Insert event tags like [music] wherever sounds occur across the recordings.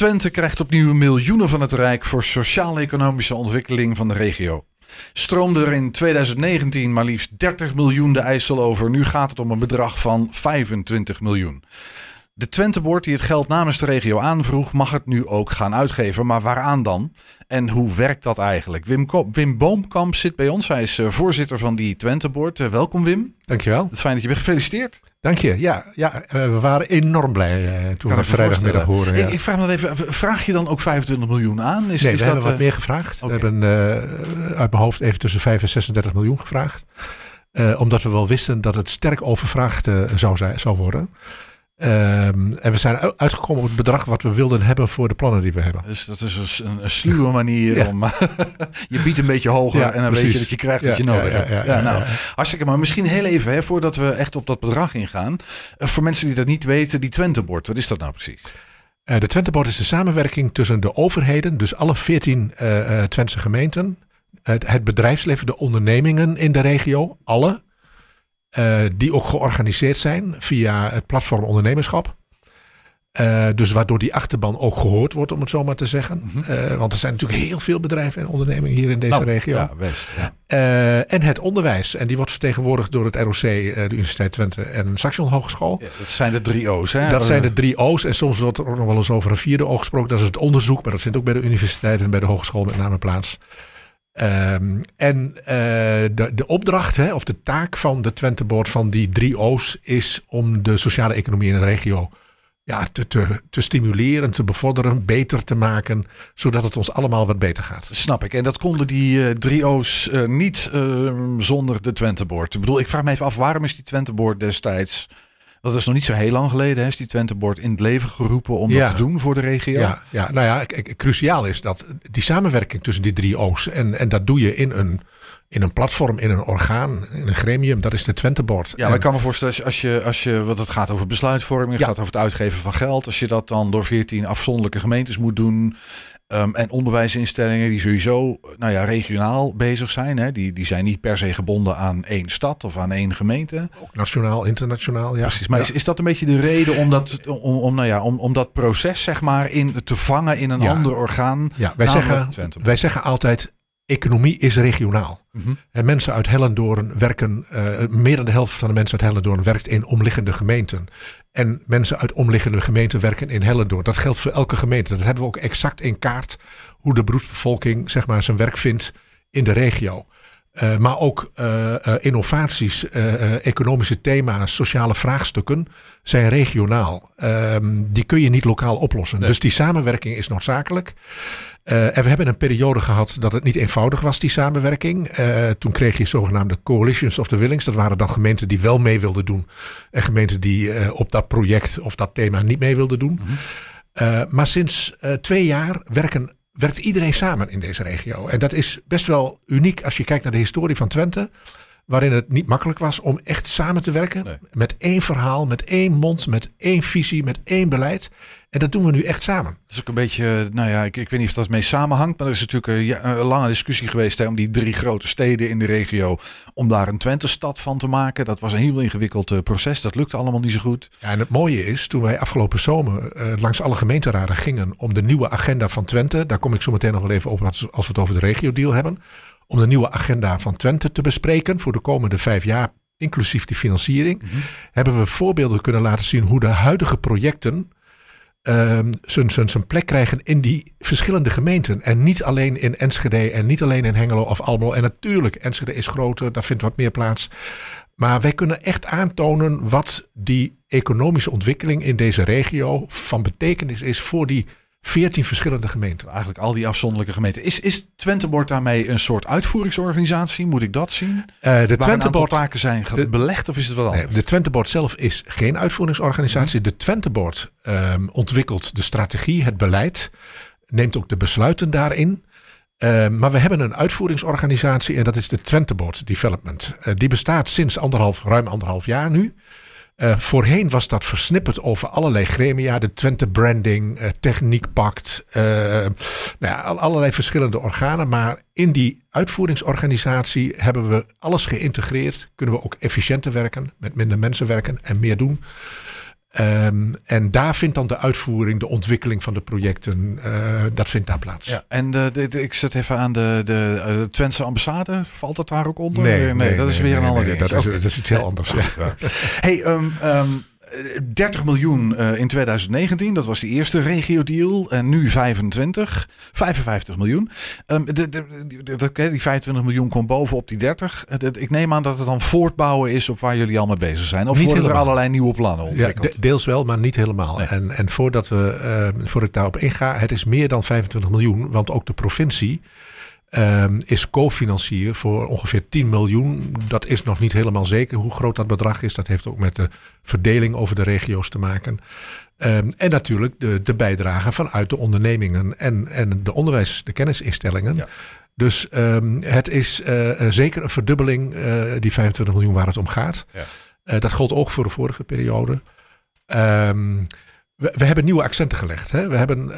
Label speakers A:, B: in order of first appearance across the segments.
A: Twente krijgt opnieuw miljoenen van het Rijk voor sociaal-economische ontwikkeling van de regio. Stroomde er in 2019 maar liefst 30 miljoen de IJssel over. Nu gaat het om een bedrag van 25 miljoen. De Twentebord die het geld namens de regio aanvroeg, mag het nu ook gaan uitgeven. Maar waaraan dan? En hoe werkt dat eigenlijk? Wim, Wim Boomkamp zit bij ons. Hij is uh, voorzitter van die Twentebord. Uh, welkom Wim.
B: Dankjewel.
A: Het is fijn dat je bent gefeliciteerd.
B: Dank je. Ja, ja uh, we waren enorm blij toen we vrijdagmiddag horen. Ja.
A: Ik, ik, vraag me even, vraag je dan ook 25 miljoen aan?
B: Is, nee, is we dat, hebben wat meer gevraagd. Okay. We hebben uit mijn hoofd even tussen 5 en 36 miljoen gevraagd. omdat we wel wisten dat het sterk overvraagd zou, zijn, zou worden. Um, en we zijn uitgekomen op het bedrag wat we wilden hebben voor de plannen die we hebben.
A: Dus dat is een, een sluwe manier ja. om. [laughs] je biedt een beetje hoger ja, en dan precies. weet je dat je krijgt wat je nodig hebt. Ja, nou, hartstikke maar misschien heel even hè, voordat we echt op dat bedrag ingaan. Uh, voor mensen die dat niet weten, die Twentebord, wat is dat nou precies?
B: Uh, de Twentebord is de samenwerking tussen de overheden, dus alle 14 uh, Twentse gemeenten, het bedrijfsleven, de ondernemingen in de regio, alle. Uh, die ook georganiseerd zijn via het platform ondernemerschap. Uh, dus waardoor die achterban ook gehoord wordt, om het zo maar te zeggen. Mm -hmm. uh, want er zijn natuurlijk heel veel bedrijven en ondernemingen hier in deze nou, regio.
A: Ja, best, ja.
B: en het onderwijs. En die wordt vertegenwoordigd door het ROC, de Universiteit Twente en Saxion Hogeschool. Ja,
A: dat zijn de drie O's, hè?
B: Dat zijn de drie O's. En soms wordt er ook nog wel eens over een vierde O gesproken. Dat is het onderzoek. Maar dat vindt ook bij de universiteit en bij de hogeschool met name plaats. Um, en uh, de, de opdracht hè, of de taak van de Twenteboard van die drie O's is om de sociale economie in de regio ja, te, te, te stimuleren, te bevorderen, beter te maken, zodat het ons allemaal wat beter gaat.
A: Snap ik. En dat konden die uh, drie O's uh, niet zonder de Twenteboard. Ik bedoel, ik vraag me even af, waarom is die Twenteboard destijds dat is nog niet zo heel lang geleden. Is die Twentebord in het leven geroepen om ja. dat te doen voor de regio?
B: Ja, ja nou ja, cruciaal is dat die samenwerking tussen die drie O's. En, en dat doe je in een, in een platform, in een orgaan, in een gremium. Dat is de Twentebord.
A: Ja, maar ik kan me voorstellen, als je, als je, wat het gaat over besluitvorming, het ja. gaat over het uitgeven van geld. Als je dat dan door 14 afzonderlijke gemeentes moet doen. Um, en onderwijsinstellingen die sowieso nou ja, regionaal bezig zijn. Hè? Die, die zijn niet per se gebonden aan één stad of aan één gemeente.
B: Ook nationaal, internationaal, ja.
A: Precies, maar
B: ja.
A: Is, is dat een beetje de reden om dat, om, om, nou ja, om, om dat proces zeg maar in, te vangen in een
B: ja.
A: ander orgaan?
B: Ja, wij zeggen, wij zeggen altijd economie is regionaal. Mm -hmm. En mensen uit Hellendoorn werken, uh, meer dan de helft van de mensen uit Hellendoorn werkt in omliggende gemeenten. En mensen uit omliggende gemeenten werken in Hellendoorn. Dat geldt voor elke gemeente. Dat hebben we ook exact in kaart hoe de beroepsbevolking zeg maar, zijn werk vindt in de regio. Uh, maar ook uh, uh, innovaties, economische thema's, sociale vraagstukken zijn regionaal. Ehm, die kun je niet lokaal oplossen. Nee. Dus die samenwerking is noodzakelijk. en we hebben een periode gehad dat het niet eenvoudig was, die samenwerking. toen kreeg je zogenaamde coalitions of the willings. Dat waren dan gemeenten die wel mee wilden doen. En gemeenten die op dat project of dat thema niet mee wilden doen. Mm -hmm. maar sinds twee jaar werken werkt iedereen samen in deze regio. En dat is best wel uniek als je kijkt naar de historie van Twente. Waarin het niet makkelijk was om echt samen te werken. Nee. Met één verhaal, met één mond, met één visie, met één beleid. En dat doen we nu echt samen.
A: Het is ook een beetje, nou ja, ik, ik weet niet of dat mee samenhangt. Maar er is natuurlijk een, ja, een lange discussie geweest hè, om die drie grote steden in de regio. Om daar een Twente-stad van te maken. Dat was een heel ingewikkeld uh, proces. Dat lukte allemaal niet zo goed.
B: Ja, en het mooie is, toen wij afgelopen zomer uh, langs alle gemeenteraden gingen. om de nieuwe agenda van Twente. Daar kom ik zo meteen nog wel even op als we het over de regio-deal hebben. Om de nieuwe agenda van Twente te bespreken voor de komende vijf jaar. Inclusief die financiering. Mm-hmm. Hebben we voorbeelden kunnen laten zien hoe de huidige projecten zijn, zijn plek krijgen in die verschillende gemeenten. En niet alleen in Enschede en niet alleen in Hengelo of Almelo. En natuurlijk, Enschede is groter, daar vindt wat meer plaats. Maar wij kunnen echt aantonen wat die economische ontwikkeling in deze regio van betekenis is voor die 14 verschillende gemeenten.
A: Eigenlijk al die afzonderlijke gemeenten. Is, is Twentebord daarmee een soort uitvoeringsorganisatie? Moet ik dat zien?
B: Uh, de Twentebord
A: taken zijn de, belegd of is het wat anders?
B: Nee, de Twentebord zelf is geen uitvoeringsorganisatie. Mm. De Twentebord um, ontwikkelt de strategie, het beleid, neemt ook de besluiten daarin. Uh, maar we hebben een uitvoeringsorganisatie en dat is de Twentebord Development. Uh, die bestaat sinds anderhalf, ruim anderhalf jaar nu. Uh, voorheen was dat versnipperd over allerlei gremia. De Twente Branding, uh, Techniekpact. Uh, nou ja, allerlei verschillende organen. Maar in die uitvoeringsorganisatie hebben we alles geïntegreerd. Kunnen we ook efficiënter werken, met minder mensen werken en meer doen. Ehm, en daar vindt dan de uitvoering, de ontwikkeling van de projecten, uh, dat vindt daar plaats.
A: Ja, en de, de, ik zet even aan de, de, de Twentse ambassade. Valt dat daar ook onder?
B: Nee, nee, nee
A: dat is weer een ander ding.
B: Dat, is, dat is iets heel anders. Ja. [laughs]
A: Hey, um, um, 30 miljoen uh, in 2019, dat was de eerste regio-deal. En nu 25, 55 miljoen. Um, de, die 25 miljoen komt bovenop die 30. ik neem aan dat het dan voortbouwen is op waar jullie al mee bezig zijn. Of niet er allerlei nieuwe plannen ontwikkeld?
B: Ja, deels wel, maar niet helemaal. Nee. En, en voordat we, uh, voordat ik daarop inga, het is meer dan 25 miljoen. Want ook de provincie Um, is cofinancier voor ongeveer 10 miljoen. Dat is nog niet helemaal zeker hoe groot dat bedrag is. Dat heeft ook met de verdeling over de regio's te maken. Um, en natuurlijk de, de bijdrage vanuit de ondernemingen en, en de onderwijs, de kennisinstellingen. Ja. Dus um, het is uh, zeker een verdubbeling, uh, die 25 miljoen waar het om gaat. Ja. Uh, dat gold ook voor de vorige periode. Um, we, we, hebben nieuwe accenten gelegd. Hè? We hebben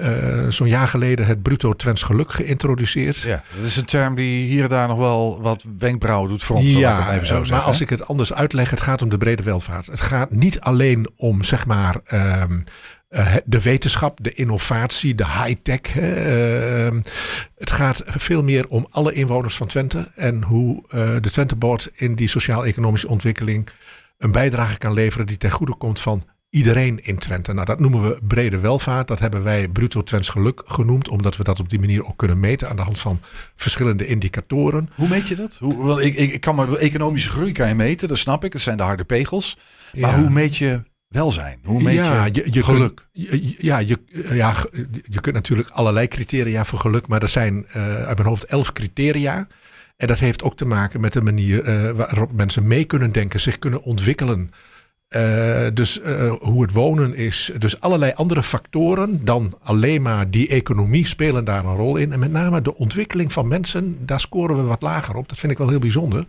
B: uh, zo'n jaar geleden het bruto Twents geluk geïntroduceerd.
A: Ja, dat is een term die hier en daar nog wel wat wenkbrauwen doet fronsen.
B: Ja, even zo maar als ik het anders uitleg, het gaat om de brede welvaart. Het gaat niet alleen om, zeg maar, uh, de wetenschap, de innovatie, de high-tech. Uh, het gaat veel meer om alle inwoners van Twente en hoe de Twente Board in die sociaal-economische ontwikkeling een bijdrage kan leveren die ten goede komt van iedereen in Twente. Nou, dat noemen we brede welvaart. Dat hebben wij bruto Twents geluk genoemd, omdat we dat op die manier ook kunnen meten aan de hand van verschillende indicatoren.
A: Hoe meet je dat? Hoe, wel, ik, ik, ik kan maar economische groei kan je meten, dat snap ik. Dat zijn de harde pegels. Maar hoe meet je welzijn? Hoe meet ja, je, je, geluk?
B: ja, je, ja, je kunt natuurlijk allerlei criteria voor geluk, maar er zijn uh, uit mijn hoofd elf criteria. En dat heeft ook te maken met de manier uh, waarop mensen mee kunnen denken, zich kunnen ontwikkelen. Uh, dus uh, hoe het wonen is. Dus allerlei andere factoren dan alleen maar die economie spelen daar een rol in. En met name de ontwikkeling van mensen, daar scoren we wat lager op. Dat vind ik wel heel bijzonder. En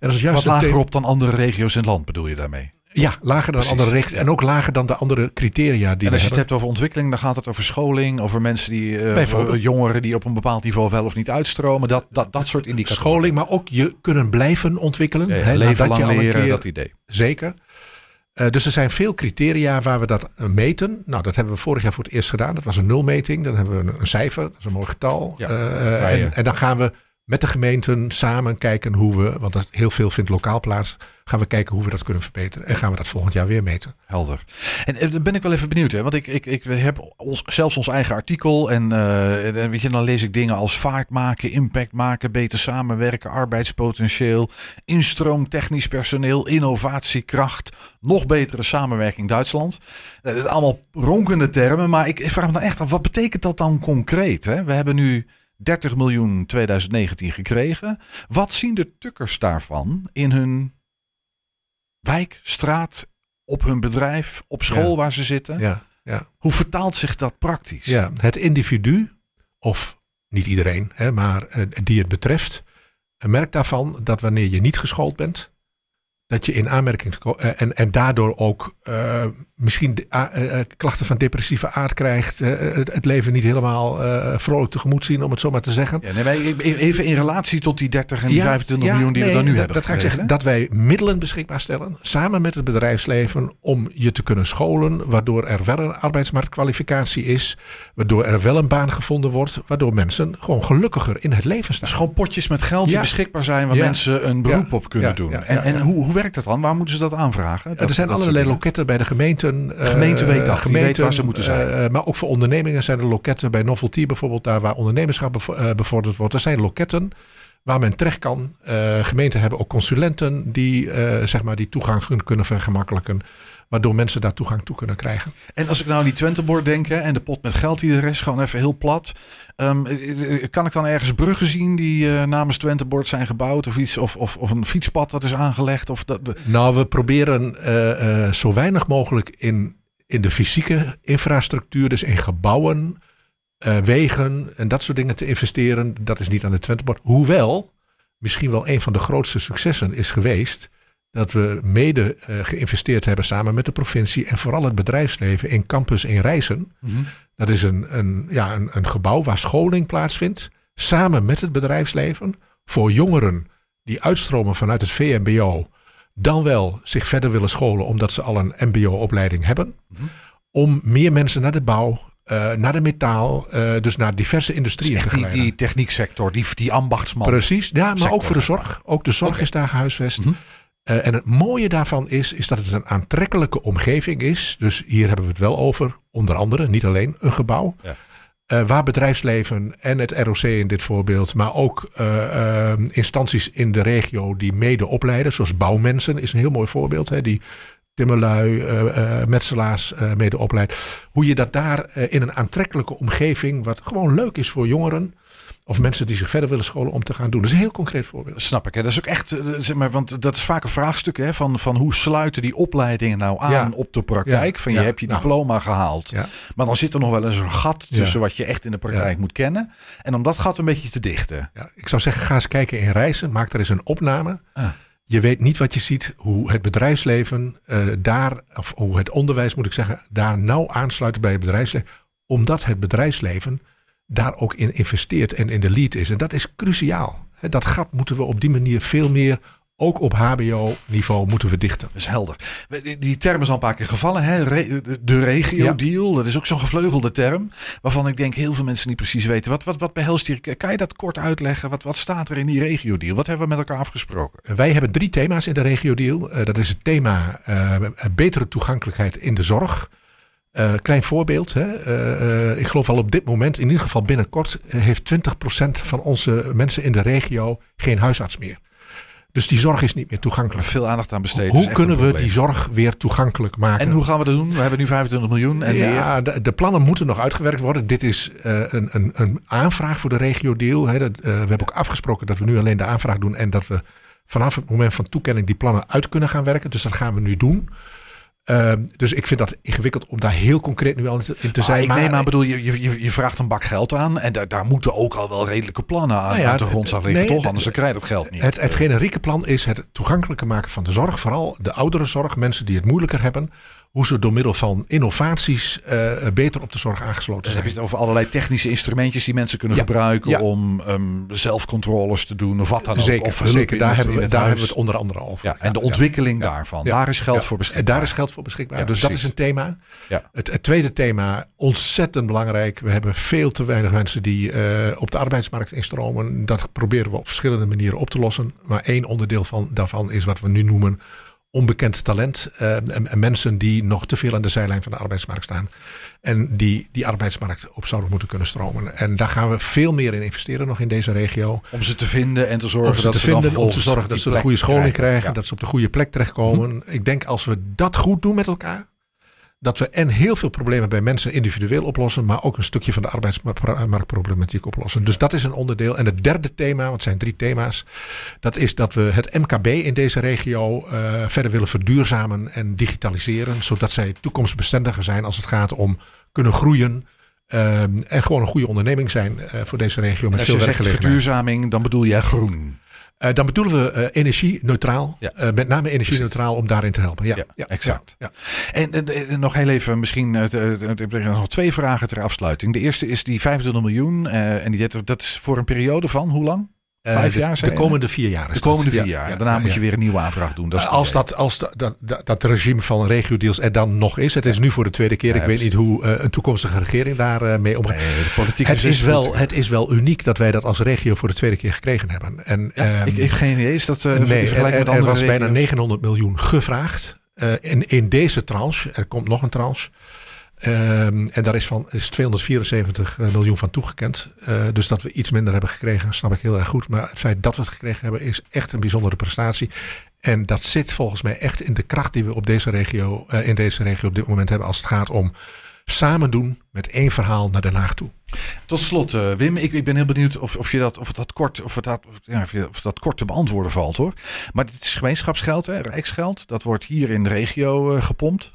A: dat is juist wat lager op dan andere regio's in het land bedoel je daarmee?
B: Ja, lager dan andere regio's. En ook lager dan de andere criteria die
A: En als je het hebt over ontwikkeling, dan gaat het over scholing, over mensen die, uh, jongeren die op een bepaald niveau wel of niet uitstromen. Dat, dat, dat soort indicatoren.
B: Scholing, maar ook je kunnen blijven ontwikkelen. Ja,
A: ja, leven lang leren, keer, dat idee.
B: Zeker. Uh, dus er zijn veel criteria waar we dat uh, meten. Nou, dat hebben we vorig jaar voor het eerst gedaan. Dat was een nulmeting. Dan hebben we een, een cijfer. Dat is een mooi getal. Ja, uh, en, en, dan gaan we met de gemeenten samen kijken hoe we, want dat heel veel vindt lokaal plaats, gaan we kijken hoe we dat kunnen verbeteren. En gaan we dat volgend jaar weer meten.
A: Helder. En dan ben ik wel even benieuwd, hè? want ik, ik, ik heb ons, zelfs ons eigen artikel en uh, weet je, dan lees ik dingen als vaart maken, impact maken, beter samenwerken, arbeidspotentieel, instroom, technisch personeel, innovatiekracht, nog betere samenwerking Duitsland. Dat is allemaal ronkende termen, maar ik vraag me dan echt af, wat betekent dat dan concreet? Hè? We hebben nu 30 miljoen 2019 gekregen. Wat zien de tukkers daarvan in hun wijk, straat, op hun bedrijf, op school waar ze zitten?
B: Ja, ja.
A: Hoe vertaalt zich dat praktisch?
B: Ja, het individu, of niet iedereen, hè, maar uh, die het betreft, merkt daarvan dat wanneer je niet geschoold bent, dat je in aanmerking uh, en, en daardoor ook uh, misschien uh, klachten van depressieve aard krijgt, het, het, leven niet helemaal vrolijk tegemoet zien, om het zo maar te zeggen.
A: Ja, nee, e-, even in relatie tot die 30 en die 25 miljoen die we dan nu hebben.
B: Dat ga ik zeggen, dat wij middelen beschikbaar stellen, samen met het bedrijfsleven, om je te kunnen scholen, waardoor er wel een arbeidsmarktkwalificatie is, waardoor er wel een baan gevonden wordt, waardoor mensen gewoon gelukkiger in het leven staan.
A: Dus gewoon potjes met geld die beschikbaar zijn, waar mensen een beroep op kunnen doen. En, en hoe, hoe werkt dat dan? Waar moeten ze dat aanvragen?
B: er zijn allerlei loketten bij de gemeenten.
A: De gemeente weet dat, gemeente, weet waar ze moeten zijn.
B: Uh, maar ook voor ondernemingen zijn er loketten. Bij Novelty bijvoorbeeld, daar waar ondernemerschap bevorderd wordt. Er zijn loketten waar men terecht kan. Gemeenten hebben ook consulenten die, zeg maar, die toegang kunnen vergemakkelijken waardoor mensen daar toegang toe kunnen krijgen.
A: En als ik nou aan die Twentebord denk hè, en de pot met geld die er is, gewoon even heel plat. Um, kan ik dan ergens bruggen zien die uh, namens Twentebord zijn gebouwd of iets, of, of, of een fietspad dat is aangelegd? Of dat,
B: Nou, we proberen uh, uh, zo weinig mogelijk in, in de fysieke infrastructuur, dus in gebouwen, wegen en dat soort dingen te investeren. Dat is niet aan de Twentebord. Hoewel, misschien wel een van de grootste successen is geweest dat we mede uh, geïnvesteerd hebben samen met de provincie en vooral het bedrijfsleven in Campus in Rijssen. Mm -hmm. Dat is een, een, ja, een, een gebouw waar scholing plaatsvindt, samen met het bedrijfsleven, voor jongeren die uitstromen vanuit het VMBO dan wel zich verder willen scholen omdat ze al een MBO-opleiding hebben. Om meer mensen naar de bouw, eh, naar de metaal, eh, dus naar diverse industrieën
A: Dus
B: te
A: die, die technieksector, die, die ambachtsman.
B: Precies, ja, maar
A: sector,
B: ook voor de zorg. Ook de zorg is daar gehuisvest.
A: Mhm.
B: Eh, en het mooie daarvan is, is dat het een aantrekkelijke omgeving is. Dus hier hebben we het wel over, onder andere, niet alleen een gebouw.
A: Ja.
B: eh, waar bedrijfsleven en het ROC in dit voorbeeld, maar ook eh, instanties in de regio die mede opleiden, zoals bouwmensen is een heel mooi voorbeeld. Hè, die timmerlui, metselaars mede opleidt. Hoe je dat daar in een aantrekkelijke omgeving, wat gewoon leuk is voor jongeren, of mensen die zich verder willen scholen om te gaan doen. Dat is een heel concreet voorbeeld.
A: Snap ik. Hè? Dat is ook echt, eh, zeg maar, want dat is vaak een vraagstuk hè, van, van hoe sluiten die opleidingen nou aan
B: Ja.
A: op de praktijk.
B: Ja.
A: Van je
B: Ja.
A: hebt je
B: Nou.
A: diploma gehaald, maar dan zit er nog wel eens een gat tussen wat je echt in de praktijk moet kennen. En om dat gat een beetje te dichten.
B: Ja, ik zou zeggen, ga eens kijken in reizen. Maak er eens een opname.
A: Ah.
B: Je weet niet wat je ziet, hoe het bedrijfsleven eh, daar, of hoe het onderwijs moet ik zeggen, daar nauw aansluit bij het bedrijfsleven. Omdat het bedrijfsleven daar ook in investeert en in de lead is. En dat is cruciaal. Dat gat moeten we op die manier veel meer, ook op HBO-niveau, moeten we dichten.
A: Dat is helder. Die- term is al een paar keer gevallen. Hè? De- de regio-deal, dat is ook zo'n gevleugelde term. Waarvan ik denk heel veel mensen niet precies weten. Wat, wat, wat behelst die? Kan je dat kort uitleggen? Wat, wat staat er in die regio-deal? Wat hebben we met elkaar afgesproken?
B: Wij hebben drie thema's in de regio-deal. Eh, dat is het thema eh, betere toegankelijkheid in de zorg. Eh, klein voorbeeld. Hè. Eh, eh, ik geloof al op dit moment, in ieder geval binnenkort, heeft 20% van onze mensen in de regio geen huisarts meer. Dus die zorg is niet meer toegankelijk.
A: Veel aandacht aan besteed. is
B: Hoe kunnen we die zorg weer toegankelijk maken?
A: En hoe gaan we dat doen? We hebben nu 25 miljoen en
B: ja, de, de plannen moeten nog uitgewerkt worden. Dit is een, een, een aanvraag voor de regio-deal. Dat, we hebben ook afgesproken dat we nu alleen de aanvraag doen en dat we vanaf het moment van toekenning die plannen uit kunnen gaan werken. Dus dat gaan we nu doen. Eh, dus ik vind dat ingewikkeld om daar heel concreet nu al in te,
A: Maar
B: zijn.
A: ik neem aan, bedoel, je, je, je vraagt een bak geld aan en daar, daar moeten ook al wel redelijke plannen aan,
B: Nou ja,
A: de grondslag liggen,
B: nee,
A: toch?
B: de-
A: Anders krijg je dat geld niet.
B: Het, het generieke plan is het toegankelijker maken van de zorg. Vooral de ouderenzorg, mensen die het moeilijker hebben. Hoe ze door middel van innovaties eh, beter op de zorg aangesloten
A: Dan heb
B: zijn.
A: je het over allerlei technische instrumentjes die mensen kunnen
B: Ja,
A: gebruiken
B: ja.
A: om ehm, zelfcontroles te doen of wat dan ook.
B: Zeker,
A: Of
B: daar,
A: het-
B: hebben we, daar hebben we het onder andere over.
A: Ja, en de ontwikkeling daarvan. Daar is geld voor
B: En
A: beschikbaar.
B: daar is geld voor beschikbaar. Dus dat is een thema.
A: Ja.
B: Het, het tweede thema, ontzettend belangrijk. We hebben veel te weinig mensen die eh, op de arbeidsmarkt instromen. Dat proberen we op verschillende manieren op te lossen. Maar één onderdeel van, daarvan is wat we nu noemen onbekend talent. eh, en, en mensen die nog te veel aan de zijlijn van de arbeidsmarkt staan. En die die arbeidsmarkt op zouden moeten kunnen stromen. En daar gaan we veel meer in investeren nog in deze regio.
A: Om ze te vinden en te zorgen
B: Om ze
A: dat
B: te
A: ze
B: vinden, om te zorgen dat ze de
A: plek
B: goede scholing krijgen.
A: Ja.
B: Dat ze op de goede plek terechtkomen. Ik denk als we dat goed doen met elkaar. Dat we en heel veel problemen bij mensen individueel oplossen. Maar ook een stukje van de arbeidsmarktproblematiek oplossen. Dus dat is een onderdeel. En het derde thema, want het zijn drie thema's. Dat is dat we het MKB in deze regio eh, verder willen verduurzamen en digitaliseren. Zodat zij toekomstbestendiger zijn als het gaat om kunnen groeien. eh, en gewoon een goede onderneming zijn eh, voor deze regio met
A: Als
B: veel
A: je zegt verduurzaming, dan bedoel jij groen.
B: Eh, dan bedoelen we eh, energie-neutraal.
A: Ja.
B: Eh, met name energie-neutraal om daarin te helpen. Ja,
A: Ja,
B: ja,
A: exact.
B: Ja,
A: En, en- en nog heel even, misschien heb nog twee vragen ter afsluiting. De eerste is die 25 miljoen. en die, dat is voor een periode van hoe lang?
B: Eh,
A: Vijf jaar,
B: De, komende vier jaar. is
A: De komende vier
B: Ja,
A: jaar.
B: ja,
A: Daarna
B: ja,
A: moet je weer een nieuwe aanvraag doen. Dat is
B: als dat, als dat, dat, dat, regime van regio-deals er dan nog is. Het is nu voor de tweede keer. Ik weet niet hoe eh, een toekomstige regering daar eh, mee omgaat.
A: Nee,
B: Het is, wel, het is wel uniek dat wij dat als regio voor de tweede keer gekregen hebben. En, ehm,
A: ik, heb geen idee. Is dat uh,
B: nee, er,
A: met
B: er
A: andere
B: was bijna
A: regio's?
B: 900 miljoen gevraagd. in, in deze tranche. Er komt nog een tranche. Ehm, en daar is, van, is 274 miljoen van toegekend. Eh, dus dat we iets minder hebben gekregen, snap ik heel erg goed. Maar het feit dat we het gekregen hebben, is echt een bijzondere prestatie. En dat zit volgens mij echt in de kracht die we op deze regio, eh, in deze regio op dit moment hebben. Als het gaat om samen doen met één verhaal naar Den Haag toe.
A: Tot slot, eh, Wim, ik, ik ben heel benieuwd of, of, je dat, of, dat kort, of, dat, dat kort te beantwoorden valt hoor. Maar dit is gemeenschapsgeld, hè, rijksgeld. Dat wordt hier in de regio eh, gepompt.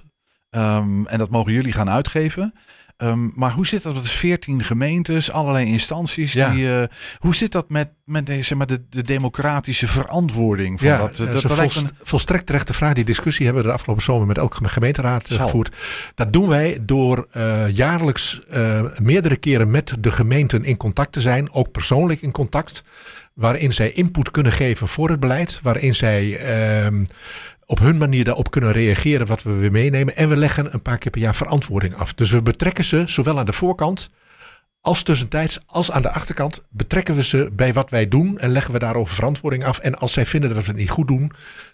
A: Ehm, en dat mogen jullie gaan uitgeven. Ehm, maar hoe zit dat met 14 gemeentes, allerlei instanties?
B: Ja.
A: Die, eh, hoe zit dat met, met deze, zeg maar, de, de democratische verantwoording? Van
B: Ja,
A: dat,
B: dat,
A: dat,
B: is
A: dat
B: een volstrekt terechte vraag. Die discussie hebben we de afgelopen zomer met elke gemeenteraad eh, gevoerd. Dat doen wij door eh, jaarlijks eh, meerdere keren met de gemeenten in contact te zijn. Ook persoonlijk in contact. Waarin zij input kunnen geven voor het beleid. Waarin zij ehm, op hun manier daarop kunnen reageren wat we weer meenemen. En we leggen een paar keer per jaar verantwoording af. Dus we betrekken ze zowel aan de voorkant als tussentijds als aan de achterkant. Betrekken we ze bij wat wij doen en leggen we daarover verantwoording af. En als zij vinden dat we het niet goed doen,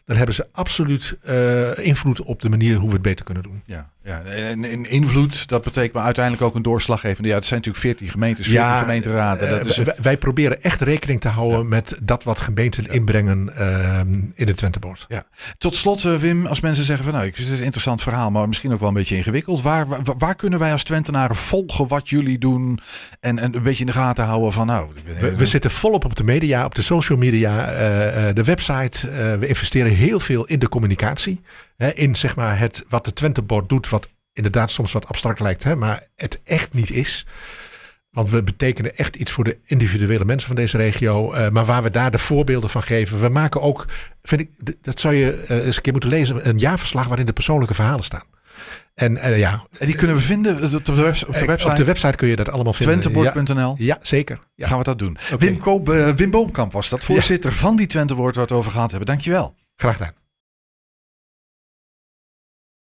B: dan hebben ze absoluut uh, invloed op de manier hoe we het beter kunnen doen.
A: Ja, ja. En, invloed, dat betekent maar uiteindelijk ook een doorslaggevende. Ja, het zijn natuurlijk 14 gemeentes, 14 ja, gemeenteraden. Dat
B: is, wij, wij, proberen echt rekening te houden met dat wat gemeenten inbrengen uh, in het Twentebord.
A: Ja. Tot slot, uh, Wim, als mensen zeggen van nou, het is een interessant verhaal, maar misschien ook wel een beetje ingewikkeld. Waar, waar, waar kunnen wij als Twentenaren volgen wat jullie doen en, en, een beetje in de gaten houden van nou.
B: We, we zitten volop op de media, op de social media, de website. we investeren heel veel in de communicatie. Hè, in zeg maar het, wat de Twentebord doet, wat inderdaad soms wat abstract lijkt, hè, maar het echt niet is. Want we betekenen echt iets voor de individuele mensen van deze regio. Uh, maar waar we daar de voorbeelden van geven. We maken ook, vind ik, dat zou je uh, eens een keer moeten lezen, een jaarverslag waarin de persoonlijke verhalen staan. En, uh, ja.
A: en die kunnen we vinden op de, website? Op de website,
B: op de website kun je dat allemaal vinden.
A: Twentebord.nl?
B: Ja, ja, zeker. Ja.
A: Gaan we dat doen. Okay. Wim, Koop, Wim Boomkamp was dat, voorzitter van die Twentebord waar we het over gehad hebben. Dankjewel.
B: Graag gedaan.